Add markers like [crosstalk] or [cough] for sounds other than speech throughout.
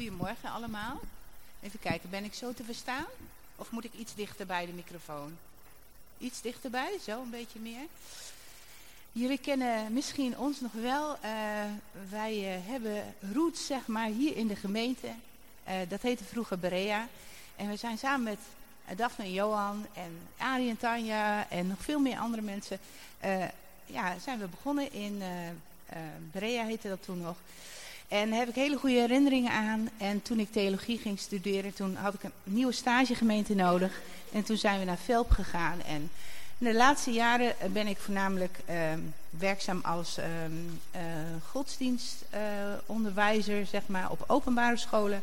Goedemorgen allemaal. Even kijken, ben ik zo te verstaan? Of moet ik iets dichter bij de microfoon? Iets dichterbij, zo een beetje meer. Jullie kennen misschien ons nog wel. Uh, wij uh, hebben roots, zeg maar, hier in de gemeente. Uh, dat heette vroeger Berea. En we zijn samen met Daphne en Johan en Arie en Tanja en nog veel meer andere mensen. ja, zijn we begonnen in Berea heette dat toen nog. En daar heb ik hele goede herinneringen aan. En toen ik theologie ging studeren, toen had ik een nieuwe stagegemeente nodig. En toen zijn we naar Velp gegaan. En de laatste jaren ben ik voornamelijk uh, werkzaam als uh, uh, godsdienstonderwijzer, zeg maar, op openbare scholen.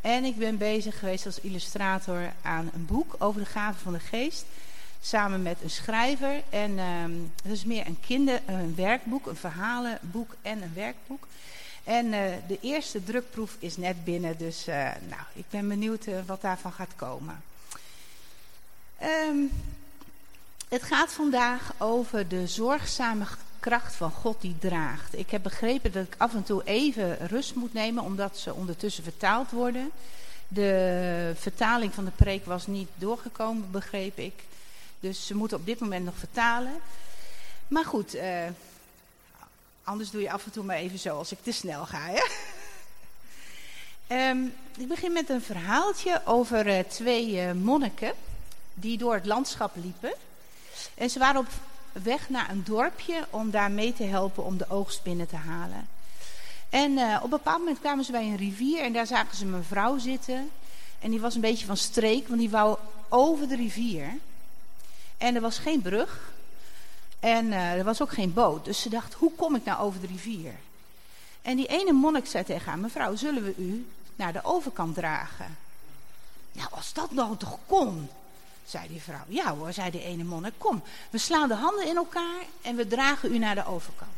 En ik ben bezig geweest als illustrator aan een boek over de gaven van de geest. Samen met een schrijver. En um, het is meer een kinder, een werkboek, een verhalenboek en een werkboek. En uh, de eerste drukproef is net binnen, dus uh, nou, ik ben benieuwd uh, wat daarvan gaat komen. Um, het gaat vandaag over de zorgzame kracht van God die draagt. Ik heb begrepen dat ik af en toe even rust moet nemen, omdat ze ondertussen vertaald worden. De vertaling van de preek was niet doorgekomen, begreep ik. Dus ze moeten op dit moment nog vertalen. Maar goed, Anders doe je af en toe maar even zo als ik te snel ga. Hè? um, [laughs] ik begin met een verhaaltje over uh, twee uh, monniken die door het landschap liepen. En ze waren op weg naar een dorpje om daar mee te helpen om de oogst binnen te halen. En uh, op een bepaald moment kwamen ze bij een rivier en daar zagen ze een vrouw zitten. En die was een beetje van streek, want die wou over de rivier. En er was geen brug. En uh, er was ook geen boot. Dus ze dacht, hoe kom ik nou over de rivier? En die ene monnik zei tegen haar, mevrouw, zullen we u naar de overkant dragen? Nou, als dat nou toch kon, zei die vrouw. Ja hoor, zei die ene monnik, kom. We slaan de handen in elkaar en we dragen u naar de overkant.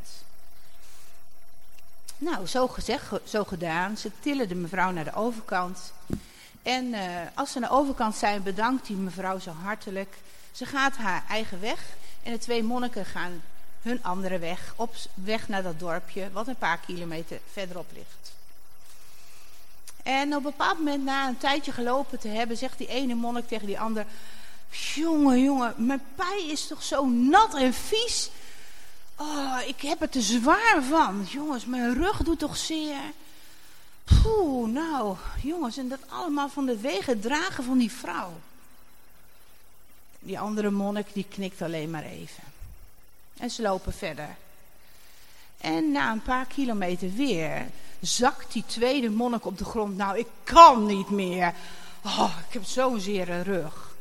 Nou, zo gezegd, zo gedaan. Ze tillen de mevrouw naar de overkant. En uh, als ze naar overkant zijn, bedankt die mevrouw zo hartelijk. Ze gaat haar eigen weg. En de twee monniken gaan hun andere weg, op weg naar dat dorpje, wat een paar kilometer verderop ligt. En op een bepaald moment, na een tijdje gelopen te hebben, zegt die ene monnik tegen die ander... Jongen, jongen, mijn pij is toch zo nat en vies. Oh, ik heb het te zwaar van. Jongens, mijn rug doet toch zeer. Poeh, nou, jongens, en dat allemaal van de wegen dragen van die vrouw. Die andere monnik die knikt alleen maar even. En ze lopen verder. En na een paar kilometer weer zakt die tweede monnik op de grond. Nou, ik kan niet meer. Oh, ik heb zo'n zere rug.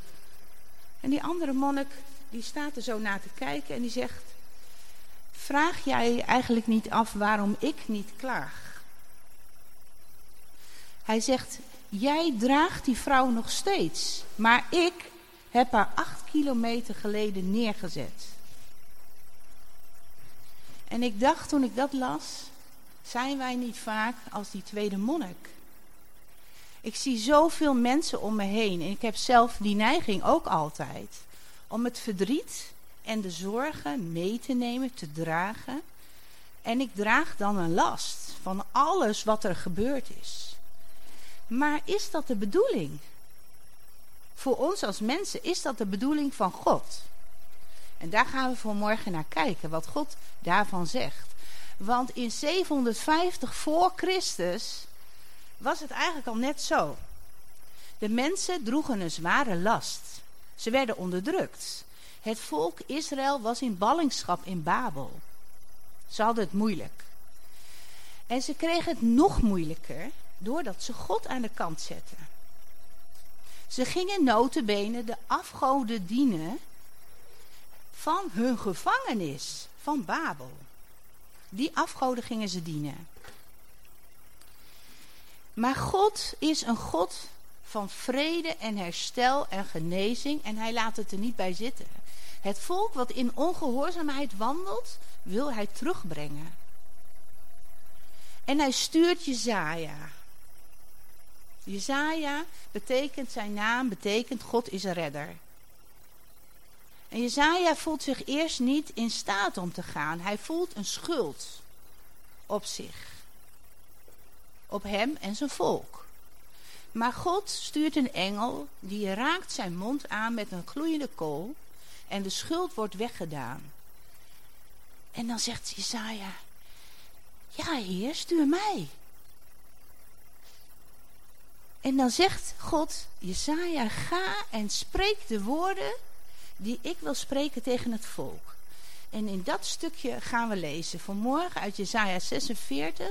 En die andere monnik, die staat er zo naar te kijken en die zegt... Vraag jij eigenlijk niet af waarom ik niet klaag? Hij zegt, jij draagt die vrouw nog steeds. Maar ik heb haar acht kilometer geleden neergezet. En ik dacht toen ik dat las, zijn wij niet vaak als die tweede monnik. Ik zie zoveel mensen om me heen en ik heb zelf die neiging ook altijd. Om het verdriet en de zorgen mee te nemen, te dragen. En ik draag dan een last van alles wat er gebeurd is. Maar is dat de bedoeling? Voor ons als mensen is dat de bedoeling van God. En daar gaan we vanmorgen naar kijken, wat God daarvan zegt. Want in 750 voor Christus was het eigenlijk al net zo. De mensen droegen een zware last. Ze werden onderdrukt. Het volk Israël was in ballingschap in Babel. Ze hadden het moeilijk. En ze kregen het nog moeilijker doordat ze God aan de kant zetten. Ze gingen notenbenen de afgoden dienen van hun gevangenis van Babel. Die afgoden gingen ze dienen. Maar God is een God van vrede en herstel en genezing en hij laat het er niet bij zitten. Het volk wat in ongehoorzaamheid wandelt, wil hij terugbrengen. En hij stuurt Jezaja. Jezaja betekent, zijn naam betekent God is een redder. En Jezaja voelt zich eerst niet in staat om te gaan. Hij voelt een schuld op zich. op hem en zijn volk. Maar God stuurt een engel die raakt zijn mond aan met een gloeiende kool en de schuld wordt weggedaan. En dan zegt Jesaja, ja heer, stuur mij. En dan zegt God, Jesaja, ga en spreek de woorden die ik wil spreken tegen het volk. En in dat stukje gaan we lezen vanmorgen uit Jesaja 46.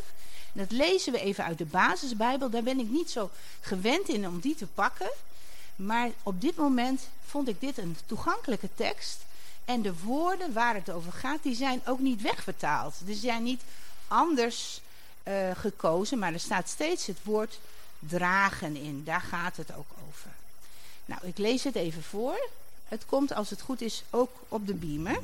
dat lezen we even uit de basisbijbel. Daar ben ik niet zo gewend in om die te pakken. Maar op dit moment vond ik dit een toegankelijke tekst. En de woorden waar het over gaat, die zijn ook niet wegvertaald. Die zijn niet anders uh, gekozen, maar er staat steeds het woord dragen in. Daar gaat het ook over. Nou, ik lees het even voor. Het komt als het goed is ook op de beamer.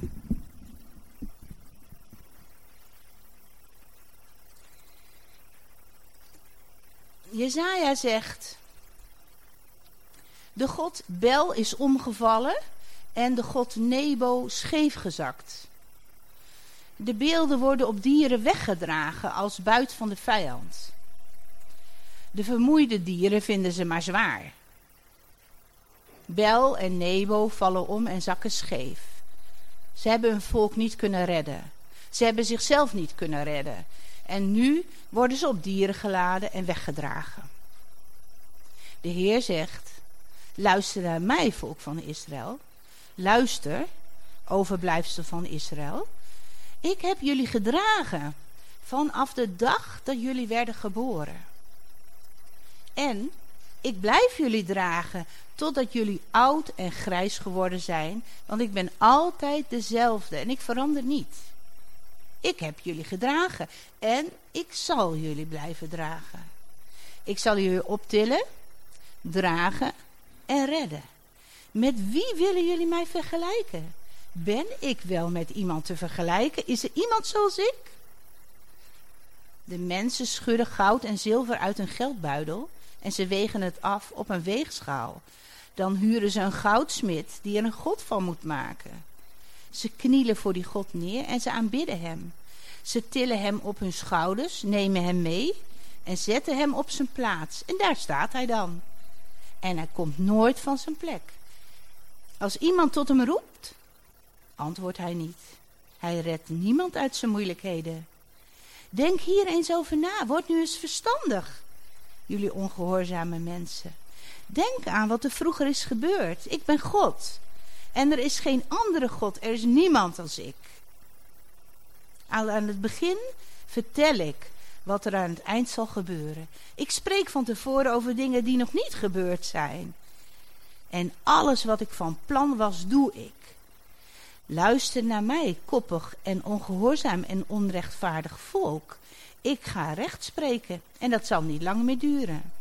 Jezaja zegt... De god Bel is omgevallen en de god Nebo scheefgezakt. De beelden worden op dieren weggedragen als buit van de vijand. De vermoeide dieren vinden ze maar zwaar. Bel en Nebo vallen om en zakken scheef. Ze hebben hun volk niet kunnen redden. Ze hebben zichzelf niet kunnen redden. En nu worden ze op dieren geladen en weggedragen. De Heer zegt: Luister naar mij, volk van Israël. Luister, overblijfsel van Israël. Ik heb jullie gedragen vanaf de dag dat jullie werden geboren. En ik blijf jullie dragen totdat jullie oud en grijs geworden zijn, want ik ben altijd dezelfde en ik verander niet. Ik heb jullie gedragen en ik zal jullie blijven dragen. Ik zal jullie optillen, dragen en redden. Met wie willen jullie mij vergelijken? Ben ik wel met iemand te vergelijken? Is er iemand zoals ik? De mensen schudden goud en zilver uit een geldbuidel en ze wegen het af op een weegschaal. Dan huren ze een goudsmid die er een god van moet maken. Ze knielen voor die god neer en ze aanbidden hem. Ze tillen hem op hun schouders, nemen hem mee en zetten hem op zijn plaats. En daar staat hij dan. En hij komt nooit van zijn plek. Als iemand tot hem roept, antwoordt hij niet. Hij redt niemand uit zijn moeilijkheden. Denk hier eens over na. Word nu eens verstandig, jullie ongehoorzame mensen. Denk aan wat er vroeger is gebeurd. Ik ben God. En er is geen andere God. Er is niemand als ik. Al aan het begin vertel ik wat er aan het eind zal gebeuren. Ik spreek van tevoren over dingen die nog niet gebeurd zijn. En alles wat ik van plan was, doe ik. Luister naar mij, koppig en ongehoorzaam en onrechtvaardig volk. Ik ga recht spreken en dat zal niet lang meer duren.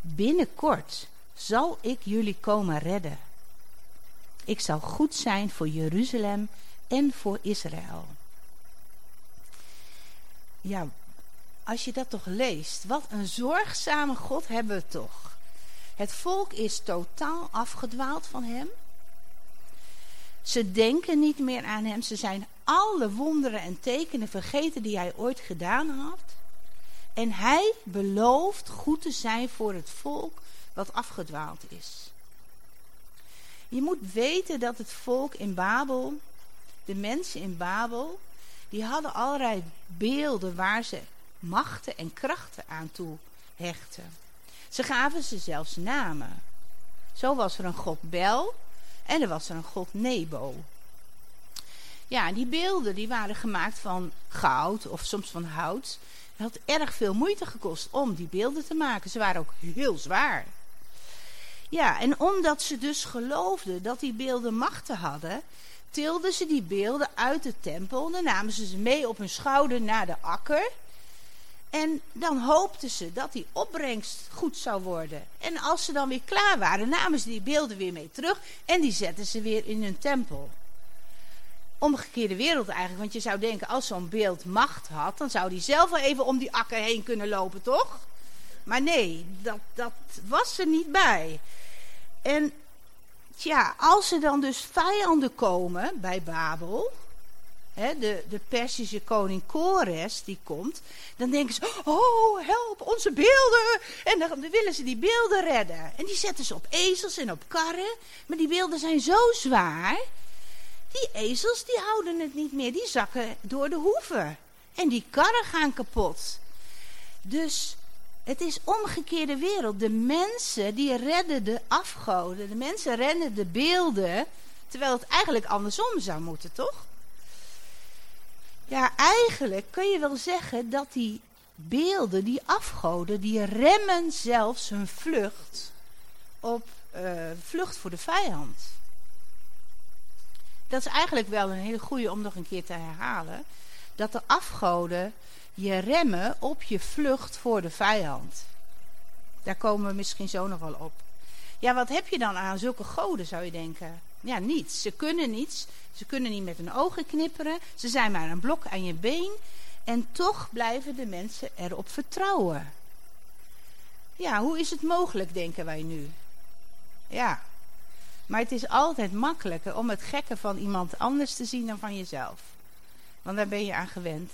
Binnenkort zal ik jullie komen redden. Ik zal goed zijn voor Jeruzalem en voor Israël. Ja, als je dat toch leest, wat een zorgzame God hebben we toch. Het volk is totaal afgedwaald van hem. Ze denken niet meer aan hem. Ze zijn alle wonderen en tekenen vergeten die hij ooit gedaan had. En hij belooft goed te zijn voor het volk wat afgedwaald is. Je moet weten dat het volk in Babel, de mensen in Babel, die hadden allerlei beelden waar ze machten en krachten aan toe hechten. Ze gaven ze zelfs namen. Zo was er een god Bel en er was er een god Nebo. Ja, die beelden die waren gemaakt van goud of soms van hout. Het had erg veel moeite gekost om die beelden te maken. Ze waren ook heel zwaar. Ja, en omdat ze dus geloofden dat die beelden machten hadden, tilden ze die beelden uit de tempel. Dan namen ze ze mee op hun schouder naar de akker. En dan hoopten ze dat die opbrengst goed zou worden. En als ze dan weer klaar waren, namen ze die beelden weer mee terug en die zetten ze weer in hun tempel. Omgekeerde wereld eigenlijk, want je zou denken, als zo'n beeld macht had, dan zou die zelf wel even om die akker heen kunnen lopen, toch? Maar nee, dat, dat was er niet bij. En tja, als er dan dus vijanden komen bij Babel, hè, de, de Persische koning Kores die komt, dan denken ze, oh help, onze beelden. En dan willen ze die beelden redden. En die zetten ze op ezels en op karren, maar die beelden zijn zo zwaar, die ezels die houden het niet meer, die zakken door de hoeven. En die karren gaan kapot. Dus het is omgekeerde wereld. De mensen die redden de afgoden. De mensen rennen de beelden. Terwijl het eigenlijk andersom zou moeten, toch? Ja, eigenlijk kun je wel zeggen dat die beelden, die afgoden, die remmen zelfs hun vlucht op uh, vlucht voor de vijand. Dat is eigenlijk wel een hele goede om nog een keer te herhalen. Dat de afgoden je remmen op je vlucht voor de vijand. Daar komen we misschien zo nog wel op. Ja, wat heb je dan aan zulke goden, zou je denken? Ja, niets. Ze kunnen niets. Ze kunnen niet met hun ogen knipperen. Ze zijn maar een blok aan je been. En toch blijven de mensen erop vertrouwen. Ja, hoe is het mogelijk, denken wij nu? Ja. Maar het is altijd makkelijker om het gekke van iemand anders te zien dan van jezelf. Want daar ben je aan gewend.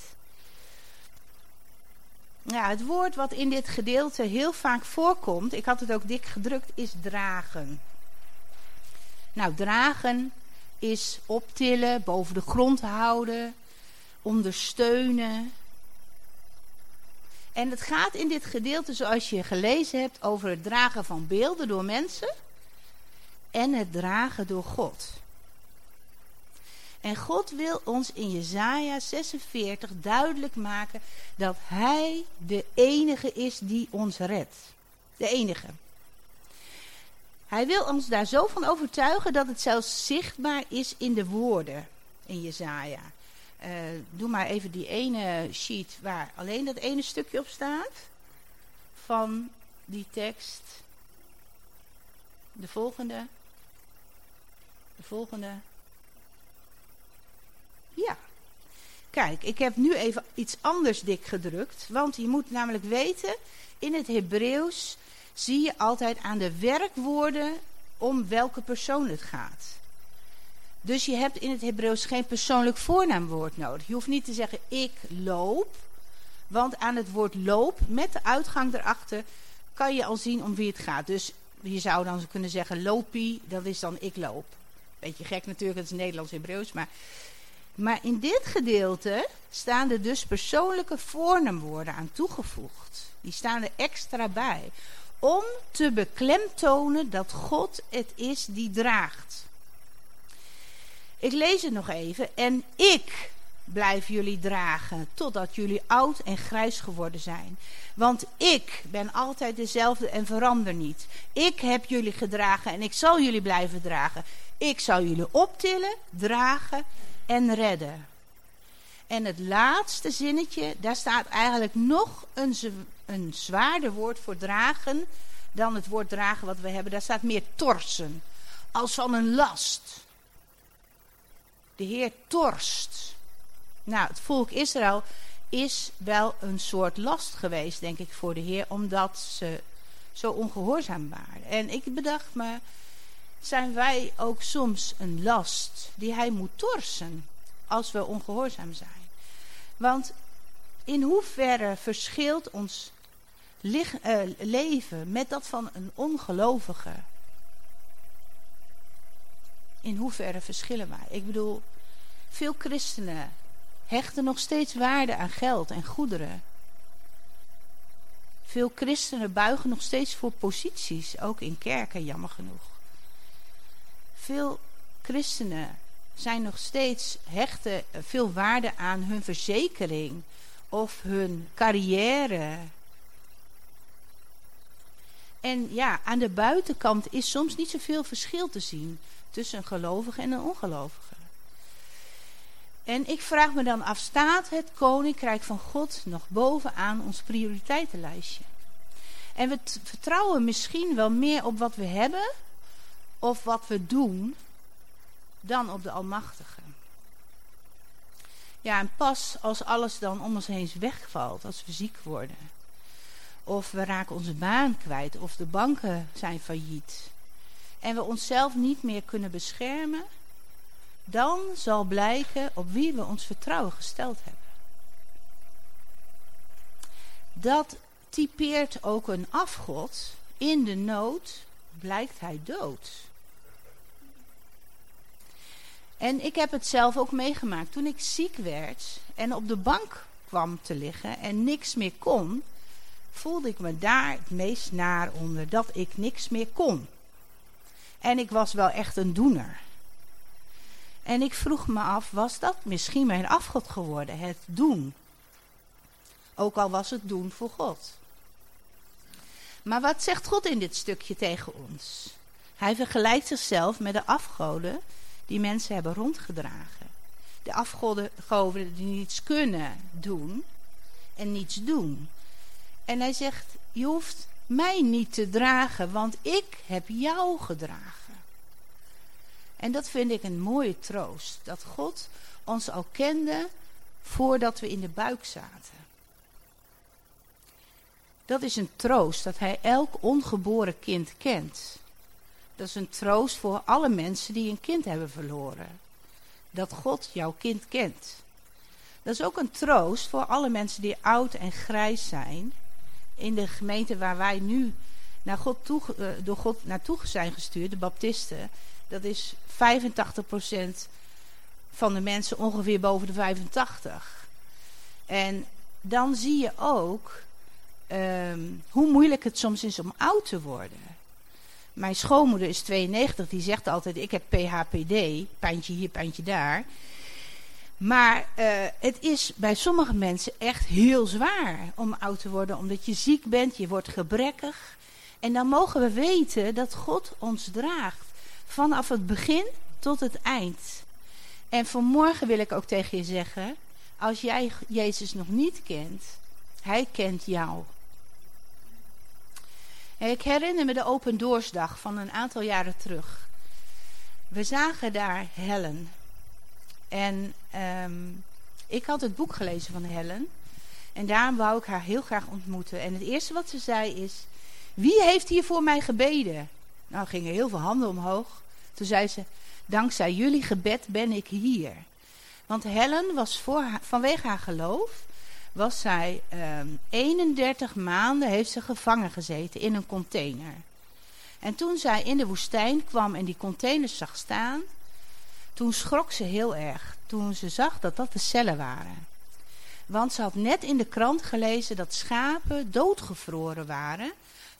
Ja, het woord wat in dit gedeelte heel vaak voorkomt, ik had het ook dik gedrukt, is dragen. Nou, dragen is optillen, boven de grond houden, ondersteunen. En het gaat in dit gedeelte, zoals je gelezen hebt, over het dragen van beelden door mensen en het dragen door God. En God wil ons in Jezaja 46 duidelijk maken dat Hij de enige is die ons redt. De enige. Hij wil ons daar zo van overtuigen dat het zelfs zichtbaar is in de woorden in Jezaja. Uh, doe maar even die ene sheet waar alleen dat ene stukje op staat. Van die tekst. De volgende. De volgende. Ja. Kijk, ik heb nu even iets anders dik gedrukt. Want je moet namelijk weten, in het Hebreeuws zie je altijd aan de werkwoorden om welke persoon het gaat. Dus je hebt in het Hebreeuws geen persoonlijk voornaamwoord nodig. Je hoeft niet te zeggen ik loop. Want aan het woord loop, met de uitgang erachter, kan je al zien om wie het gaat. Dus je zou dan kunnen zeggen lopie, dat is dan ik loop. Beetje gek natuurlijk, het is Nederlands-Hebreeuws, maar maar in dit gedeelte staan er dus persoonlijke voornaamwoorden aan toegevoegd. Die staan er extra bij. Om te beklemtonen dat God het is die draagt. Ik lees het nog even. En ik blijf jullie dragen totdat jullie oud en grijs geworden zijn. Want ik ben altijd dezelfde en verander niet. Ik heb jullie gedragen en ik zal jullie blijven dragen. Ik zal jullie optillen, dragen en redden. En het laatste zinnetje, daar staat eigenlijk nog een, een zwaarder woord voor dragen dan het woord dragen wat we hebben. Daar staat meer torsen, als van een last. De Heer torst. Nou, het volk Israël is wel een soort last geweest, denk ik, voor de Heer, omdat ze zo ongehoorzaam waren. En ik bedacht me, zijn wij ook soms een last die hij moet torsen als we ongehoorzaam zijn. Want in hoeverre verschilt ons uh, leven met dat van een ongelovige? In hoeverre verschillen wij? Ik bedoel, veel christenen hechten nog steeds waarde aan geld en goederen. Veel christenen buigen nog steeds voor posities, ook in kerken, jammer genoeg. Veel christenen zijn nog steeds hechten veel waarde aan hun verzekering of hun carrière. En ja, aan de buitenkant is soms niet zoveel verschil te zien tussen een gelovige en een ongelovige. En ik vraag me dan af, staat het koninkrijk van God nog bovenaan ons prioriteitenlijstje? En we vertrouwen misschien wel meer op wat we hebben of wat we doen dan op de Almachtige. Ja, en pas als alles dan om ons heen wegvalt, als we ziek worden, of we raken onze baan kwijt, of de banken zijn failliet, en we onszelf niet meer kunnen beschermen, dan zal blijken op wie we ons vertrouwen gesteld hebben. Dat typeert ook een afgod. In de nood blijkt hij dood. En ik heb het zelf ook meegemaakt. Toen ik ziek werd en op de bank kwam te liggen en niks meer kon, voelde ik me daar het meest naar onder dat ik niks meer kon. En ik was wel echt een doener. En ik vroeg me af, was dat misschien mijn afgod geworden, het doen? Ook al was het doen voor God. Maar wat zegt God in dit stukje tegen ons? Hij vergelijkt zichzelf met de afgoden die mensen hebben rondgedragen. De afgoden die niets kunnen doen en niets doen. En hij zegt, je hoeft mij niet te dragen, want ik heb jou gedragen. En dat vind ik een mooie troost. Dat God ons al kende voordat we in de buik zaten. Dat is een troost dat hij elk ongeboren kind kent. Dat is een troost voor alle mensen die een kind hebben verloren. Dat God jouw kind kent. Dat is ook een troost voor alle mensen die oud en grijs zijn. In de gemeente waar wij nu naar God uh, door God naartoe zijn gestuurd, de Baptisten. Dat is 85% van de mensen ongeveer boven de 85. En dan zie je ook um, hoe moeilijk het soms is om oud te worden. Mijn schoonmoeder is 92, die zegt altijd: Ik heb PHPD, pijntje hier, pijntje daar. Maar uh, het is bij sommige mensen echt heel zwaar om oud te worden, omdat je ziek bent, je wordt gebrekkig. En dan mogen we weten dat God ons draagt, vanaf het begin tot het eind. En vanmorgen wil ik ook tegen je zeggen: als jij Jezus nog niet kent, Hij kent jou. Ik herinner me de Open Doorsdag van een aantal jaren terug. We zagen daar Helen. En um, ik had het boek gelezen van Helen. En daarom wou ik haar heel graag ontmoeten. En het eerste wat ze zei is: Wie heeft hier voor mij gebeden? Nou gingen heel veel handen omhoog. Toen zei ze: Dankzij jullie gebed ben ik hier. Want Helen was voor vanwege haar geloof was zij um, ehm, 31 maanden heeft ze gevangen gezeten in een container. En toen zij in de woestijn kwam en die containers zag staan, toen schrok ze heel erg. Toen ze zag dat dat de cellen waren. Want ze had net in de krant gelezen dat schapen doodgevroren waren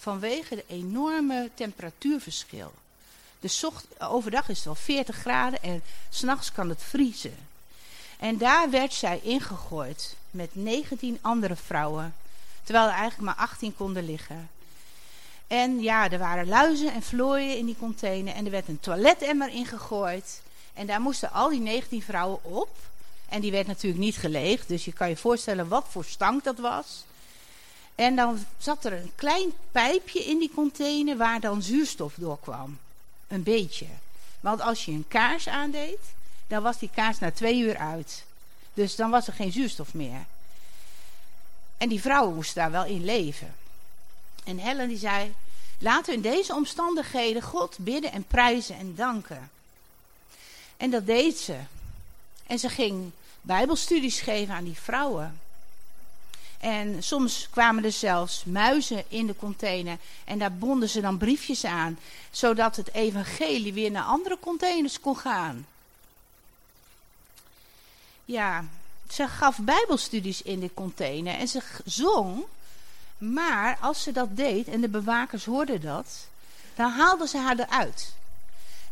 vanwege de enorme temperatuurverschil. Dus overdag is het wel 40 graden en s'nachts kan het vriezen. En daar werd zij ingegooid met 19 andere vrouwen. Terwijl er eigenlijk maar 18 konden liggen. En ja, er waren luizen en vlooien in die container. En er werd een toiletemmer ingegooid. En daar moesten al die 19 vrouwen op. En die werd natuurlijk niet geleegd. Dus je kan je voorstellen wat voor stank dat was. En dan zat er een klein pijpje in die container waar dan zuurstof doorkwam. Een beetje. Want als je een kaars aandeed, dan was die kaars na twee uur uit. Dus dan was er geen zuurstof meer. En die vrouwen moesten daar wel in leven. En Helen die zei, laten we in deze omstandigheden God bidden en prijzen en danken. En dat deed ze. En ze ging bijbelstudies geven aan die vrouwen. En soms kwamen er zelfs muizen in de container. En daar bonden ze dan briefjes aan. Zodat het evangelie weer naar andere containers kon gaan ja, ze gaf bijbelstudies in de container en ze zong. Maar als ze dat deed en de bewakers hoorden dat, dan haalden ze haar eruit.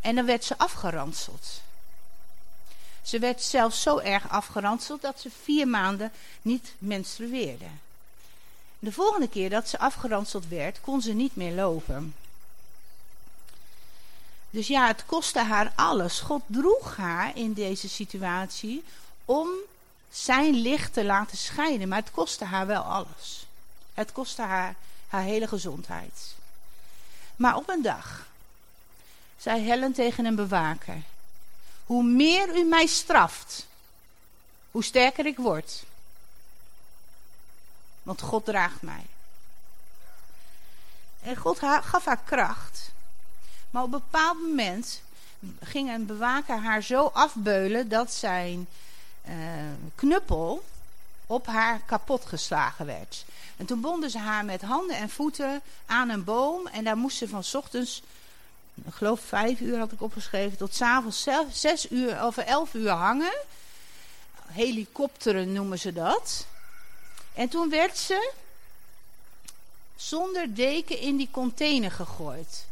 En dan werd ze afgeranseld. Ze werd zelfs zo erg afgeranseld dat ze vier maanden niet menstrueerde. De volgende keer dat ze afgeranseld werd, kon ze niet meer lopen. Dus ja, het kostte haar alles. God droeg haar in deze situatie om zijn licht te laten schijnen. Maar het kostte haar wel alles. Het kostte haar haar hele gezondheid. Maar op een dag zei Helen tegen een bewaker: Hoe meer u mij straft, hoe sterker ik word. Want God draagt mij. En God gaf haar kracht. Maar op een bepaald moment ging een bewaker haar zo afbeulen dat zijn uh, knuppel op haar kapot geslagen werd. En toen bonden ze haar met handen en voeten aan een boom. En daar moest ze van ochtends, ik geloof vijf uur had ik opgeschreven, tot s avonds zes uur of elf uur hangen. Helikopteren noemen ze dat. En toen werd ze zonder deken in die container gegooid.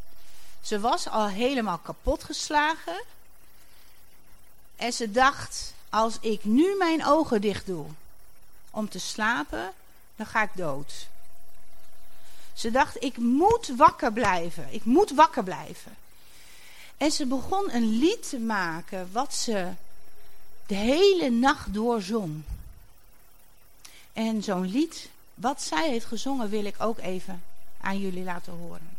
Ze was al helemaal kapot geslagen. En ze dacht, als ik nu mijn ogen dicht doe om te slapen, dan ga ik dood. Ze dacht, ik moet wakker blijven. Ik moet wakker blijven. En ze begon een lied te maken wat ze de hele nacht door zong. En zo'n lied, wat zij heeft gezongen, wil ik ook even aan jullie laten horen.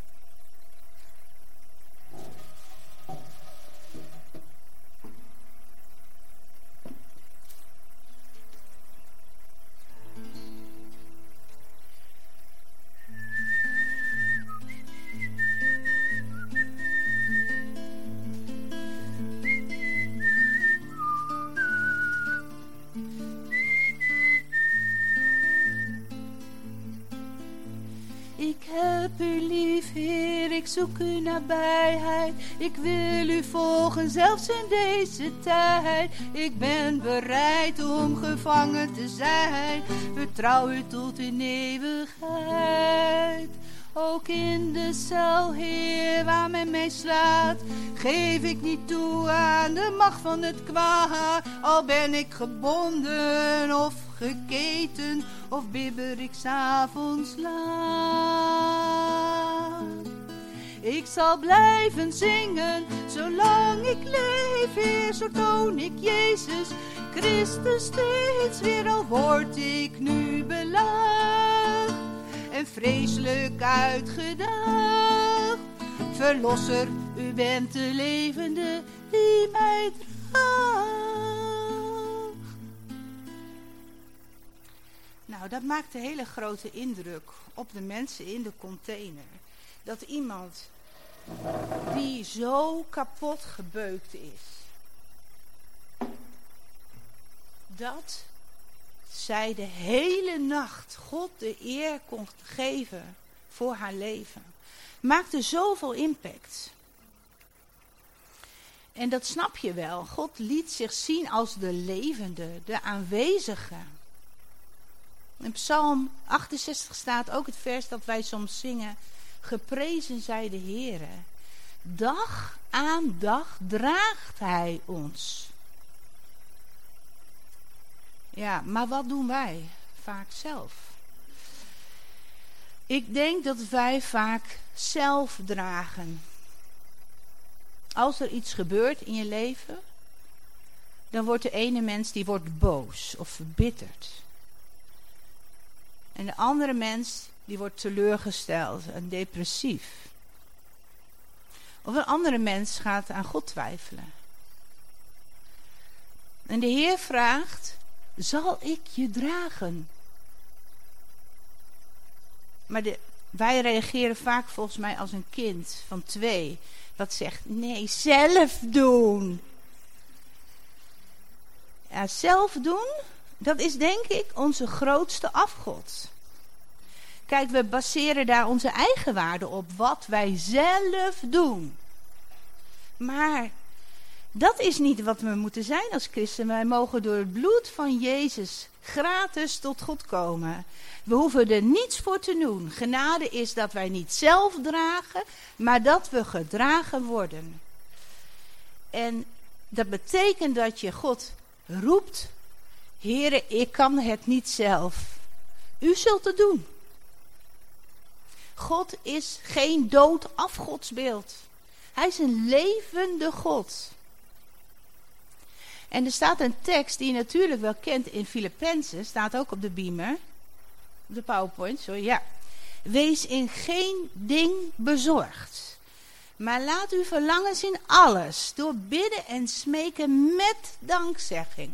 Zoek uw nabijheid. Ik wil u volgen, zelfs in deze tijd. Ik ben bereid om gevangen te zijn. Vertrouw u tot in eeuwigheid. Ook in de cel, Heer, waar men mij slaat, geef ik niet toe aan de macht van het kwaad. Al ben ik gebonden of geketen, of bibber ik s'avonds laat. Ik zal blijven zingen, zolang ik leef, Heer, zo toon ik Jezus Christus steeds weer, al word ik nu belaagd en vreselijk uitgedaagd. Verlosser, u bent de levende die mij draagt. Nou, dat maakt een hele grote indruk op de mensen in de container dat iemand die zo kapot gebeukt is, dat zij de hele nacht God de eer kon geven voor haar leven, maakte zoveel impact. En dat snap je wel. God liet zich zien als de levende, de aanwezige. In Psalm 68 staat ook het vers dat wij soms zingen. Geprezen zij de Heere. Dag aan dag draagt Hij ons. Ja, maar wat doen wij vaak zelf? Ik denk dat wij vaak zelf dragen. Als er iets gebeurt in je leven, dan wordt de ene mens die wordt boos of verbitterd. En de andere mens die wordt teleurgesteld en depressief. Of een andere mens gaat aan God twijfelen. En de Heer vraagt, zal ik je dragen? Maar de, wij reageren vaak volgens mij als een kind van twee. Dat zegt, nee, zelf doen. Ja, zelf doen, dat is denk ik onze grootste afgod. Kijk, we baseren daar onze eigen waarde op. Wat wij zelf doen. Maar dat is niet wat we moeten zijn als christen. Wij mogen door het bloed van Jezus gratis tot God komen. We hoeven er niets voor te doen. Genade is dat wij niet zelf dragen, maar dat we gedragen worden. En dat betekent dat je God roept: Heere, ik kan het niet zelf. U zult het doen. God is geen dood afgodsbeeld. Hij is een levende God. En er staat een tekst die je natuurlijk wel kent in Filippenzen, staat ook op de beamer, op de PowerPoint, sorry, ja. Wees in geen ding bezorgd, maar laat uw verlangens in alles, door bidden en smeken met dankzegging,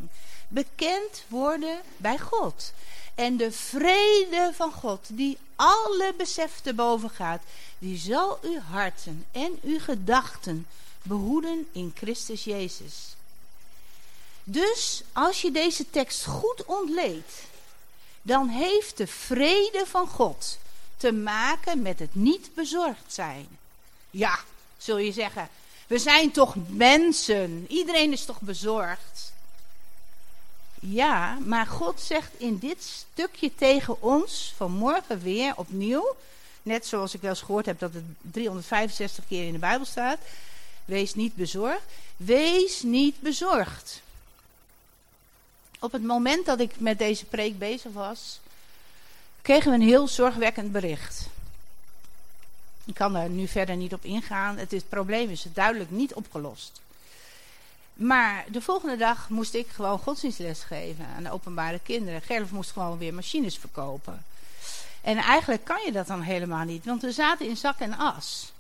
bekend worden bij God. En de vrede van God, die alle besef te boven gaat, die zal uw harten en uw gedachten behoeden in Christus Jezus. Dus als je deze tekst goed ontleedt, dan heeft de vrede van God te maken met het niet bezorgd zijn. Ja, zul je zeggen, we zijn toch mensen, iedereen is toch bezorgd. Ja, maar God zegt in dit stukje tegen ons vanmorgen weer opnieuw, net zoals ik wel eens gehoord heb dat het 365 keer in de Bijbel staat, wees niet bezorgd. Wees niet bezorgd. Op het moment dat ik met deze preek bezig was, kregen we een heel zorgwekkend bericht. Ik kan daar nu verder niet op ingaan. Het, is, het probleem is duidelijk niet opgelost. Maar de volgende dag moest ik gewoon godsdienstles geven aan de openbare kinderen. Gerlof moest gewoon weer machines verkopen. En eigenlijk kan je dat dan helemaal niet, want we zaten in zak en as.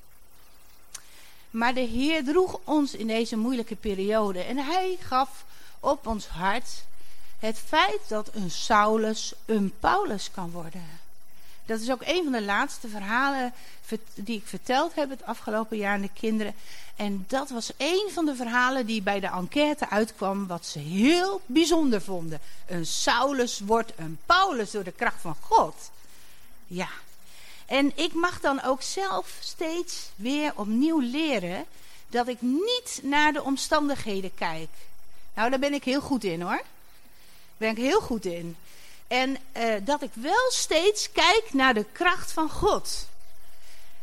Maar de Heer droeg ons in deze moeilijke periode en hij gaf op ons hart het feit dat een Saulus een Paulus kan worden. Dat is ook een van de laatste verhalen die ik verteld heb het afgelopen jaar aan de kinderen. En dat was een van de verhalen die bij de enquête uitkwam wat ze heel bijzonder vonden. Een Saulus wordt een Paulus door de kracht van God. Ja. En ik mag dan ook zelf steeds weer opnieuw leren dat ik niet naar de omstandigheden kijk. Nou, daar ben ik heel goed in hoor. Daar ben ik heel goed in. En uh, dat ik wel steeds kijk naar de kracht van God.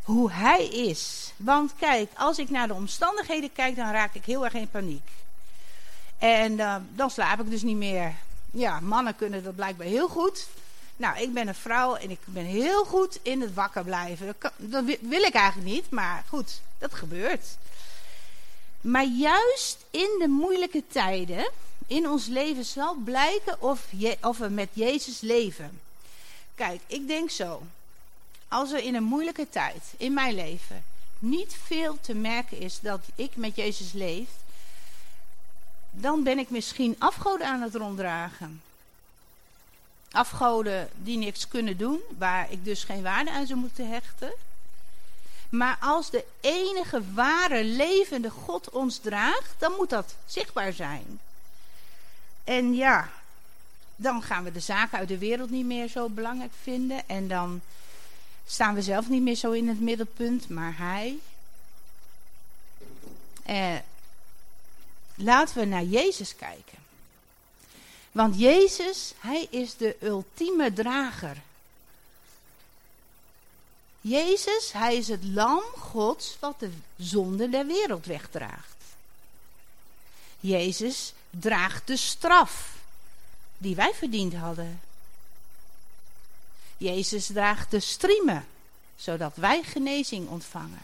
Hoe Hij is. Want kijk, als ik naar de omstandigheden kijk, dan raak ik heel erg in paniek. En uh, dan slaap ik dus niet meer. Ja, mannen kunnen dat blijkbaar heel goed. Nou, ik ben een vrouw en ik ben heel goed in het wakker blijven. Dat wil ik eigenlijk niet, maar goed, dat gebeurt. Maar juist in de moeilijke tijden in ons leven zal blijken of, je, of we met Jezus leven. Kijk, ik denk zo. Als er in een moeilijke tijd in mijn leven niet veel te merken is dat ik met Jezus leef, dan ben ik misschien afgoden aan het ronddragen. Afgoden die niks kunnen doen, waar ik dus geen waarde aan zou moeten hechten. Maar als de enige ware levende God ons draagt, dan moet dat zichtbaar zijn. En ja, dan gaan we de zaken uit de wereld niet meer zo belangrijk vinden. En dan staan we zelf niet meer zo in het middelpunt, maar hij. Eh, laten we naar Jezus kijken. Want Jezus, hij is de ultieme drager. Jezus, hij is het lam Gods wat de zonde der wereld wegdraagt. Jezus draagt de straf die wij verdiend hadden. Jezus draagt de striemen, zodat wij genezing ontvangen.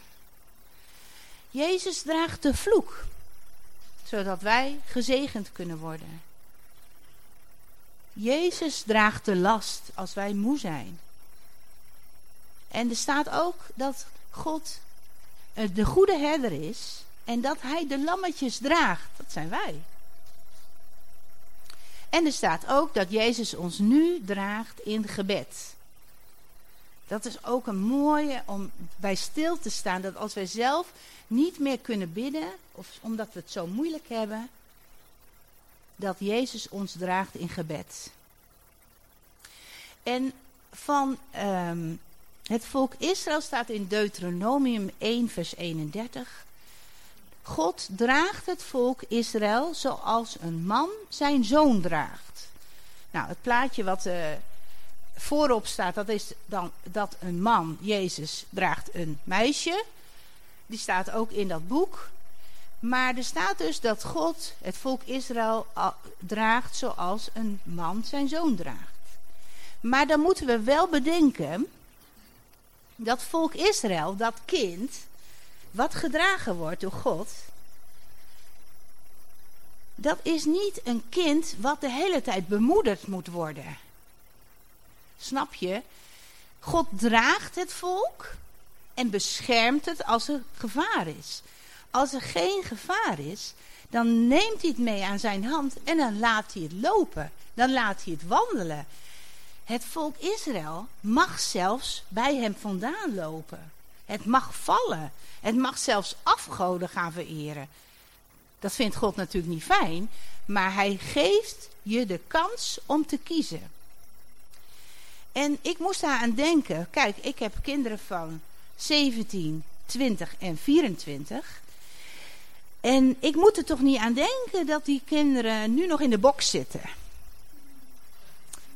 Jezus draagt de vloek, zodat wij gezegend kunnen worden. Jezus draagt de last als wij moe zijn. En er staat ook dat God de goede herder is en dat hij de lammetjes draagt. Dat zijn wij. En er staat ook dat Jezus ons nu draagt in gebed. Dat is ook een mooie om bij stil te staan. Dat als wij zelf niet meer kunnen bidden, of omdat we het zo moeilijk hebben, dat Jezus ons draagt in gebed. En van um, het volk Israël staat in Deuteronomium 1, vers 31. God draagt het volk Israël zoals een man zijn zoon draagt. Nou, het plaatje wat uh, voorop staat, dat is dan dat een man, Jezus, draagt een meisje. Die staat ook in dat boek. Maar er staat dus dat God het volk Israël draagt zoals een man zijn zoon draagt. Maar dan moeten we wel bedenken dat volk Israël, dat kind, wat gedragen wordt door God, dat is niet een kind wat de hele tijd bemoedigd moet worden. Snap je? God draagt het volk en beschermt het als er gevaar is. Als er geen gevaar is, dan neemt hij het mee aan zijn hand en dan laat hij het lopen. Dan laat hij het wandelen. Het volk Israël mag zelfs bij hem vandaan lopen. Het mag vallen. Het mag zelfs afgoden gaan vereren. Dat vindt God natuurlijk niet fijn, maar hij geeft je de kans om te kiezen. En ik moest daar aan denken. Kijk, ik heb kinderen van 17, 20 en 24. En ik moet er toch niet aan denken dat die kinderen nu nog in de box zitten.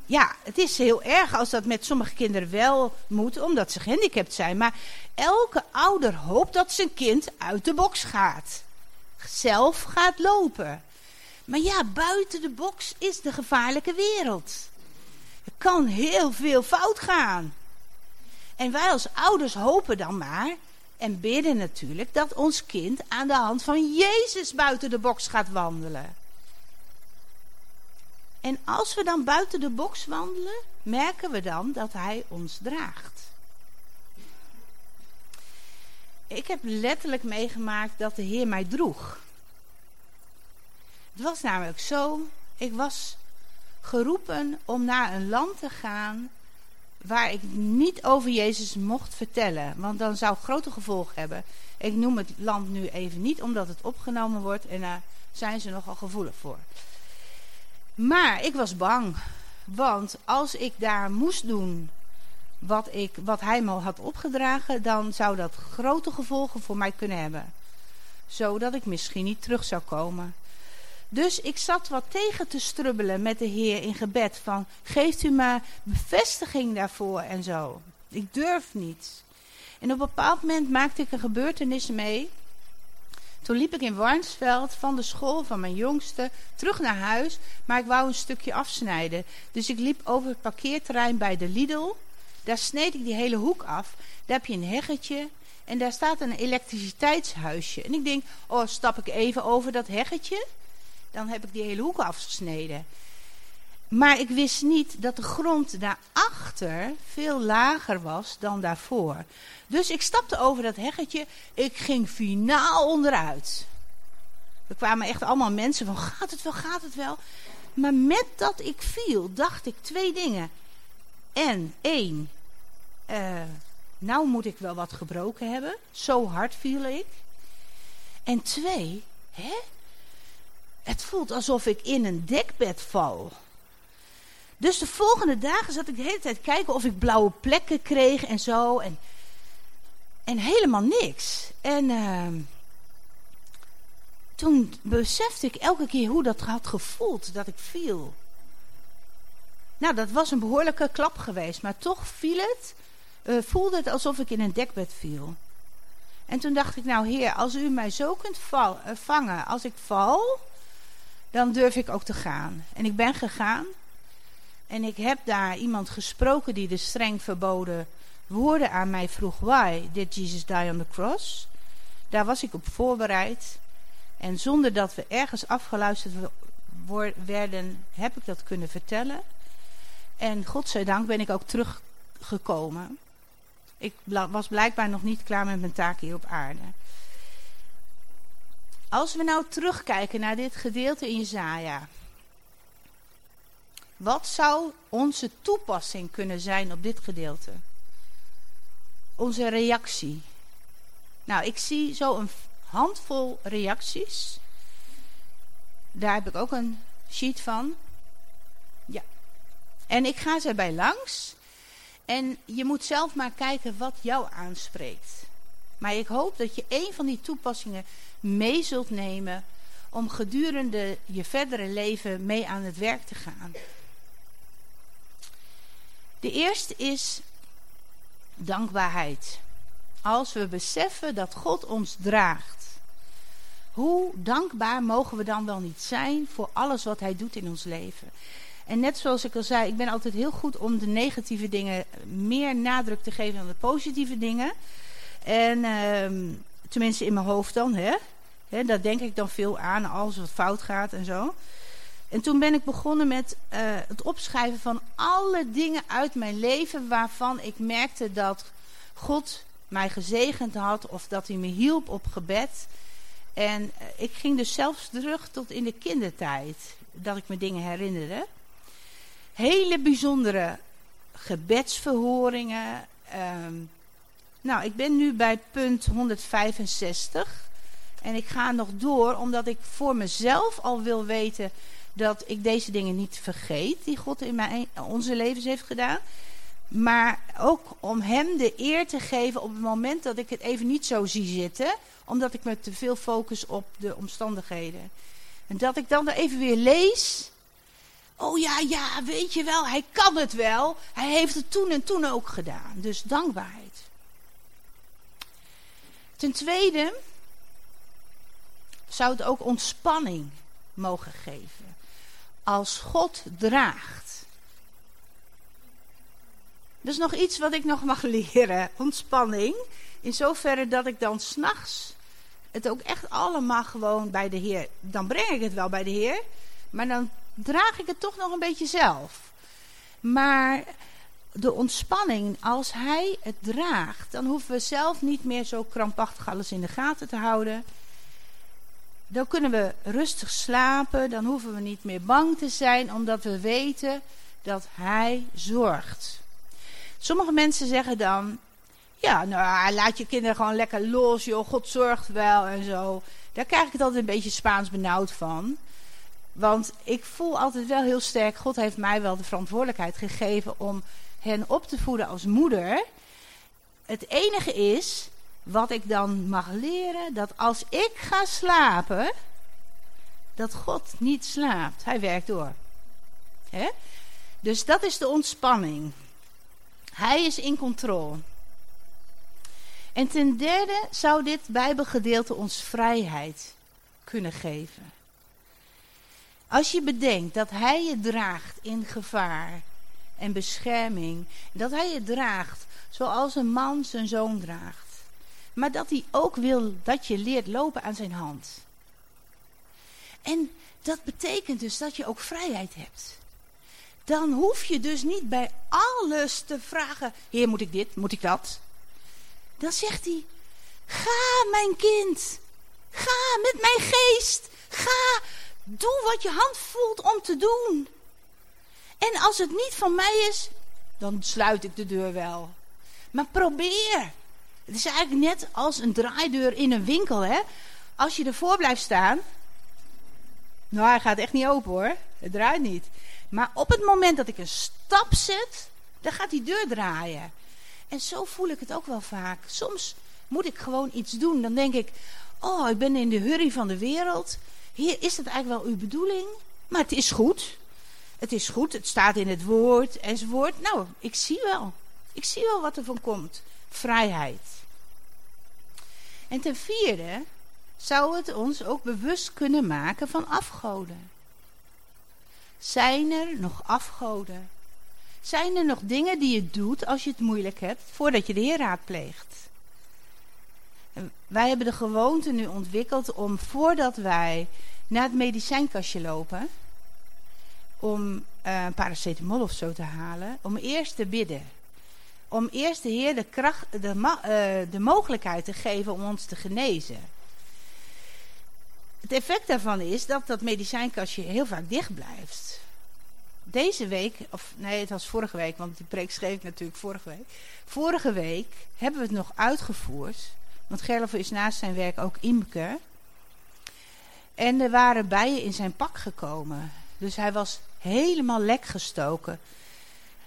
Ja, het is heel erg als dat met sommige kinderen wel moet, omdat ze gehandicapt zijn. Maar elke ouder hoopt dat zijn kind uit de box gaat. Zelf gaat lopen. Maar ja, buiten de box is de gevaarlijke wereld. Er kan heel veel fout gaan. En wij als ouders hopen dan maar, en bidden natuurlijk, dat ons kind aan de hand van Jezus buiten de box gaat wandelen. En als we dan buiten de box wandelen, merken we dan dat Hij ons draagt. Ik heb letterlijk meegemaakt dat de Heer mij droeg. Het was namelijk zo, ik was geroepen om naar een land te gaan waar ik niet over Jezus mocht vertellen. Want dan zou grote gevolgen hebben. Ik noem het land nu even niet, omdat het opgenomen wordt en daar zijn ze nogal gevoelig voor. Maar ik was bang. Want als ik daar moest doen wat, ik, wat hij me had opgedragen, dan zou dat grote gevolgen voor mij kunnen hebben. Zodat ik misschien niet terug zou komen. Dus ik zat wat tegen te strubbelen met de Heer in gebed. Van, geeft u me bevestiging daarvoor en zo. Ik durf niet. En op een bepaald moment maakte ik een gebeurtenis mee. Toen liep ik in Warnsveld van de school van mijn jongste terug naar huis. Maar ik wou een stukje afsnijden. Dus ik liep over het parkeerterrein bij de Lidl. Daar sneed ik die hele hoek af. Daar heb je een heggetje. En daar staat een elektriciteitshuisje. En ik denk, oh, stap ik even over dat heggetje dan heb ik die hele hoek afgesneden. Maar ik wist niet dat de grond daarachter veel lager was dan daarvoor. Dus ik stapte over dat heggetje. Ik ging finaal onderuit. Er kwamen echt allemaal mensen van, gaat het wel, gaat het wel? Maar met dat ik viel, dacht ik twee dingen. En één, uh, nou moet ik wel wat gebroken hebben. Zo hard viel ik. En twee, hè, het voelt alsof ik in een dekbed val. Dus de volgende dagen zat ik de hele tijd kijken of ik blauwe plekken kreeg en zo. En, en helemaal niks. En uh, toen besefte ik elke keer hoe dat had gevoeld dat ik viel. Nou, dat was een behoorlijke klap geweest. Maar toch viel het, uh, voelde het alsof ik in een dekbed viel. En toen dacht ik, nou heer, als u mij zo kunt uh, vangen als ik val dan durf ik ook te gaan. En ik ben gegaan. En ik heb daar iemand gesproken die de streng verboden woorden aan mij vroeg. Why did Jesus die on the cross? Daar was ik op voorbereid. En zonder dat we ergens afgeluisterd werden, heb ik dat kunnen vertellen. En godzijdank ben ik ook teruggekomen. Ik was blijkbaar nog niet klaar met mijn taak hier op aarde. Als we nou terugkijken naar dit gedeelte in Jezaja. Wat zou onze toepassing kunnen zijn op dit gedeelte? Onze reactie. Nou, ik zie zo een handvol reacties. Daar heb ik ook een sheet van. Ja. En ik ga ze bij langs. En je moet zelf maar kijken wat jou aanspreekt. Maar ik hoop dat je een van die toepassingen mee zult nemen om gedurende je verdere leven mee aan het werk te gaan. De eerste is dankbaarheid. Als we beseffen dat God ons draagt, hoe dankbaar mogen we dan wel niet zijn voor alles wat Hij doet in ons leven? En net zoals ik al zei, ik ben altijd heel goed om de negatieve dingen meer nadruk te geven dan de positieve dingen. En uh, tenminste in mijn hoofd dan, hè. He, daar denk ik dan veel aan als het fout gaat en zo. En toen ben ik begonnen met uh, het opschrijven van alle dingen uit mijn leven waarvan ik merkte dat God mij gezegend had of dat hij me hielp op gebed. En uh, ik ging dus zelfs terug tot in de kindertijd dat ik me dingen herinnerde. Hele bijzondere gebedsverhoringen, um, Nou, ik ben nu bij punt 165. En ik ga nog door, omdat ik voor mezelf al wil weten dat ik deze dingen niet vergeet die God in mijn, onze levens heeft gedaan. Maar ook om hem de eer te geven op het moment dat ik het even niet zo zie zitten. Omdat ik me te veel focus op de omstandigheden. En dat ik dan er even weer lees. Oh ja, ja, weet je wel, hij kan het wel. Hij heeft het toen en toen ook gedaan. Dus dankbaarheid. Ten tweede zou het ook ontspanning mogen geven. Als God draagt. Is nog iets wat ik nog mag leren. Ontspanning. In zoverre dat ik dan s'nachts het ook echt allemaal gewoon bij de Heer. Dan breng ik het wel bij de Heer. Maar dan draag ik het toch nog een beetje zelf. Maar de ontspanning, als hij het draagt, dan hoeven we zelf niet meer zo krampachtig alles in de gaten te houden. Dan kunnen we rustig slapen, dan hoeven we niet meer bang te zijn, omdat we weten dat hij zorgt. Sommige mensen zeggen dan, ja, nou, laat je kinderen gewoon lekker los, joh, God zorgt wel en zo. Daar krijg ik het altijd een beetje Spaans benauwd van. Want ik voel altijd wel heel sterk, God heeft mij wel de verantwoordelijkheid gegeven om hen op te voeden als moeder. Het enige is, wat ik dan mag leren, dat als ik ga slapen, dat God niet slaapt. Hij werkt door. Dus dat is de ontspanning. Hij is in controle. En ten derde zou dit Bijbelgedeelte ons vrijheid kunnen geven. Als je bedenkt dat Hij je draagt in gevaar en bescherming, dat Hij je draagt zoals een man zijn zoon draagt, maar dat Hij ook wil dat je leert lopen aan zijn hand. En dat betekent dus dat je ook vrijheid hebt. Dan hoef je dus niet bij alles te vragen: Heer, moet ik dit, moet ik dat? Dan zegt hij: Ga, mijn kind, ga met mijn geest, ga Doe wat je hand voelt om te doen. En als het niet van mij is, dan sluit ik de deur wel. Maar probeer. Het is eigenlijk net als een draaideur in een winkel, hè. Als je ervoor blijft staan... Nou, hij gaat echt niet open, hoor. Het draait niet. Maar op het moment dat ik een stap zet, dan gaat die deur draaien. En zo voel ik het ook wel vaak. Soms moet ik gewoon iets doen. Dan denk ik, oh, ik ben in de hurry van de wereld. Heer, is dat eigenlijk wel uw bedoeling? Maar het is goed. Het is goed, het staat in het woord enzovoort. Nou, ik zie wel. Ik zie wel wat er van komt. Vrijheid. En ten vierde zou het ons ook bewust kunnen maken van afgoden. Zijn er nog afgoden? Zijn er nog dingen die je doet als je het moeilijk hebt, voordat je de Heer raadpleegt? wij hebben de gewoonte nu ontwikkeld om voordat wij naar het medicijnkastje lopen, om uh, paracetamol of zo te halen, om eerst te bidden. Om eerst de Heer de, kracht, de, uh, de mogelijkheid te geven om ons te genezen. Het effect daarvan is dat dat medicijnkastje heel vaak dicht blijft. Deze week, of nee, het was vorige week, want die preek schreef ik natuurlijk vorige week. Vorige week hebben we het nog uitgevoerd want Gerlof is naast zijn werk ook imker. En er waren bijen in zijn pak gekomen. Dus hij was helemaal lek gestoken.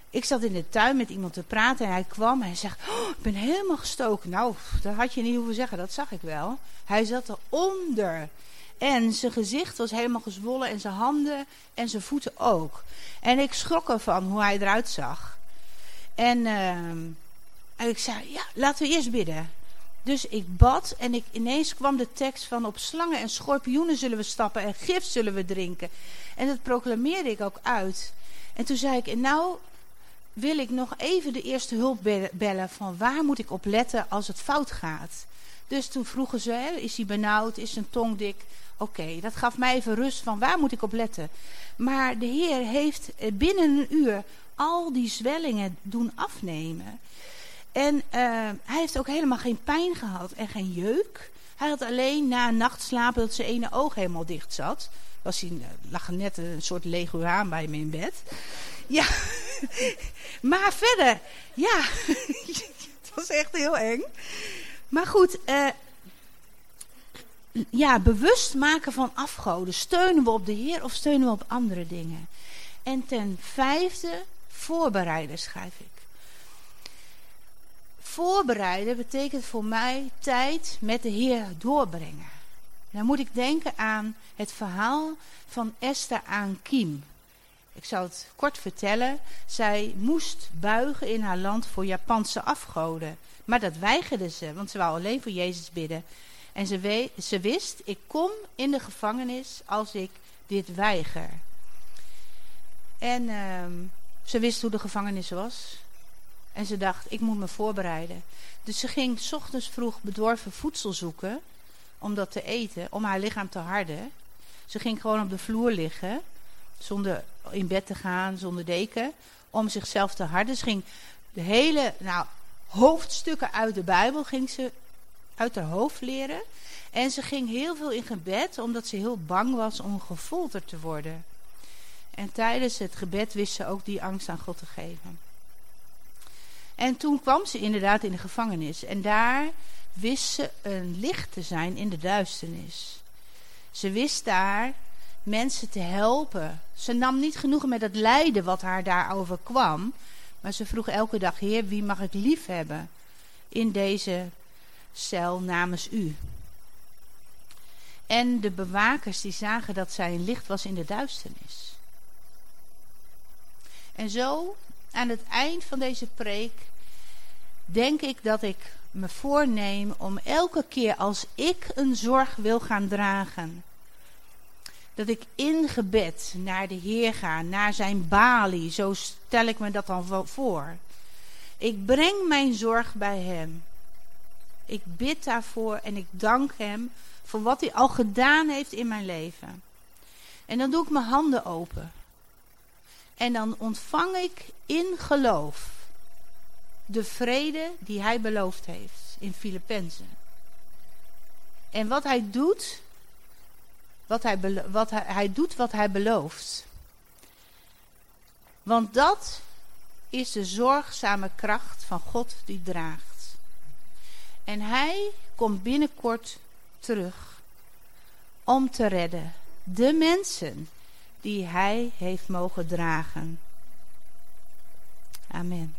Ik zat in de tuin met iemand te praten en hij kwam en hij zegt, oh, ik ben helemaal gestoken. Nou, dat had je niet hoeven zeggen, dat zag ik wel. Hij zat eronder. En zijn gezicht was helemaal gezwollen en zijn handen en zijn voeten ook. En ik schrok ervan hoe hij eruit zag. En, en ik zei, ja, laten we eerst bidden. Dus ik bad en ik, ineens kwam de tekst van op slangen en schorpioenen zullen we stappen en gif zullen we drinken. En dat proclameerde ik ook uit. En toen zei ik, nou wil ik nog even de eerste hulp bellen van waar moet ik op letten als het fout gaat. Dus toen vroegen ze, is hij benauwd, is zijn tong dik? Oké, dat gaf mij even rust van waar moet ik op letten. Maar de Heer heeft binnen een uur al die zwellingen doen afnemen. En uh, hij heeft ook helemaal geen pijn gehad en geen jeuk. Hij had alleen na een nacht slapen dat zijn ene oog helemaal dicht zat. Was hij, eh, lag net een soort leguaan bij me in bed. Ja, [laughs] maar verder, ja. [laughs] was echt heel eng. Maar goed, uh, ja, bewust maken van afgoden. Steunen we op de Heer of steunen we op andere dingen? En ten vijfde, voorbereiden schrijf ik. Voorbereiden betekent voor mij tijd met de Heer doorbrengen. Dan moet ik denken aan het verhaal van Esther aan Kiem. Ik zal het kort vertellen. Zij moest buigen in haar land voor Japanse afgoden. Maar dat weigerde ze, want ze wou alleen voor Jezus bidden. En ze, ze wist, ik kom in de gevangenis als ik dit weiger. En uh, ze wist hoe de gevangenis was. En ze dacht, ik moet me voorbereiden. Dus ze ging s ochtends vroeg bedorven voedsel zoeken om dat te eten, om haar lichaam te harden. Ze ging gewoon op de vloer liggen, zonder in bed te gaan, zonder deken, om zichzelf te harden. Ze ging de hele, nou, hoofdstukken uit de Bijbel ging ze uit haar hoofd leren. En ze ging heel veel in gebed, omdat ze heel bang was om gefolterd te worden. En tijdens het gebed wist ze ook die angst aan God te geven. En toen kwam ze inderdaad in de gevangenis. En daar wist ze een licht te zijn in de duisternis. Ze wist daar mensen te helpen. Ze nam niet genoegen met het lijden wat haar daarover kwam. Maar ze vroeg elke dag, Heer, wie mag ik lief hebben in deze cel namens u? En de bewakers die zagen dat zij een licht was in de duisternis. En zo, aan het eind van deze preek, denk ik dat ik me voorneem om elke keer als ik een zorg wil gaan dragen, dat ik in gebed naar de Heer ga, naar zijn balie, zo stel ik me dat dan voor. Ik breng mijn zorg bij Hem. Ik bid daarvoor en ik dank Hem voor wat Hij al gedaan heeft in mijn leven. En dan doe ik mijn handen open. En dan ontvang ik in geloof de vrede die hij beloofd heeft in Filippenzen. En wat hij doet, wat hij, wat hij, hij doet wat hij belooft. Want dat is de zorgzame kracht van God die draagt. En hij komt binnenkort terug om te redden de mensen die hij heeft mogen dragen. Amen.